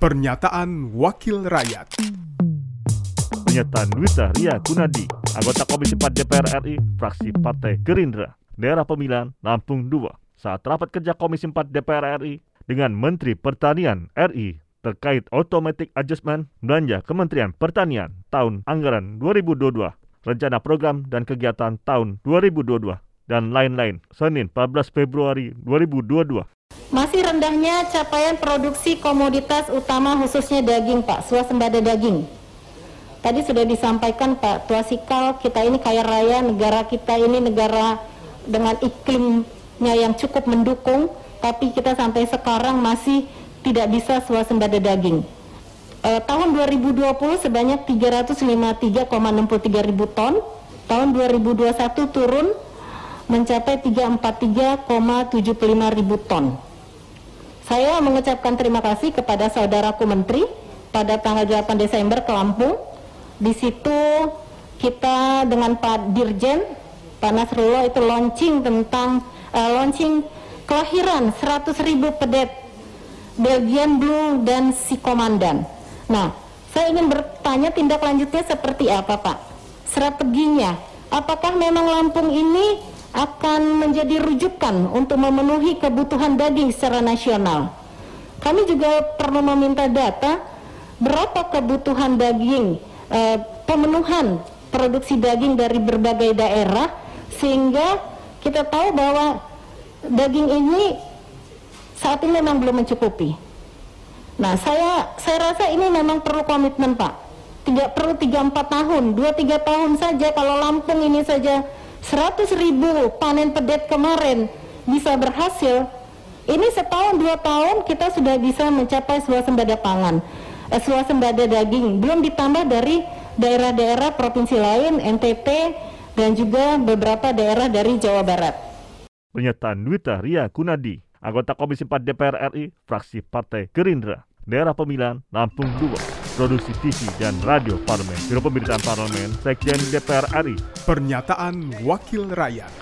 Pernyataan Wakil Rakyat Pernyataan Wita Ria Kunadi, anggota Komisi 4 DPR RI, fraksi Partai Gerindra, daerah pemilihan Lampung II, saat rapat kerja Komisi 4 DPR RI dengan Menteri Pertanian RI terkait automatic adjustment belanja Kementerian Pertanian tahun anggaran 2022, rencana program dan kegiatan tahun 2022, dan lain-lain, Senin 14 Februari 2022. Masih rendahnya capaian produksi komoditas utama khususnya daging Pak, swasembada daging. Tadi sudah disampaikan Pak Tuasikal, kita ini kaya raya, negara kita ini negara dengan iklimnya yang cukup mendukung, tapi kita sampai sekarang masih tidak bisa swasembada daging. Eh, tahun 2020 sebanyak 353,63 ribu ton, tahun 2021 turun mencapai 343,75 ribu ton. Saya mengucapkan terima kasih kepada saudaraku menteri pada tanggal 8 Desember ke Lampung. Di situ kita dengan Pak Dirjen, Pak Nasrullah itu launching tentang uh, launching kelahiran 100 ribu pedet Belgian Blue dan si komandan. Nah, saya ingin bertanya tindak lanjutnya seperti apa Pak? Strateginya, apakah memang Lampung ini akan menjadi rujukan untuk memenuhi kebutuhan daging secara nasional. Kami juga perlu meminta data berapa kebutuhan daging, eh, pemenuhan produksi daging dari berbagai daerah sehingga kita tahu bahwa daging ini saat ini memang belum mencukupi. Nah, saya saya rasa ini memang perlu komitmen, Pak. Tidak perlu 3-4 tahun, 2-3 tahun saja kalau Lampung ini saja 100 ribu panen pedet kemarin bisa berhasil, ini setahun dua tahun kita sudah bisa mencapai swasembada pangan, eh, swasembada daging, belum ditambah dari daerah-daerah provinsi lain, NTT, dan juga beberapa daerah dari Jawa Barat. Pernyataan Dwita Ria Kunadi, anggota Komisi 4 DPR RI, fraksi Partai Gerindra, daerah pemilihan Lampung II produksi TV dan radio parlemen, Biro Pemberitaan Parlemen, Sekjen DPR RI. Pernyataan Wakil Rakyat.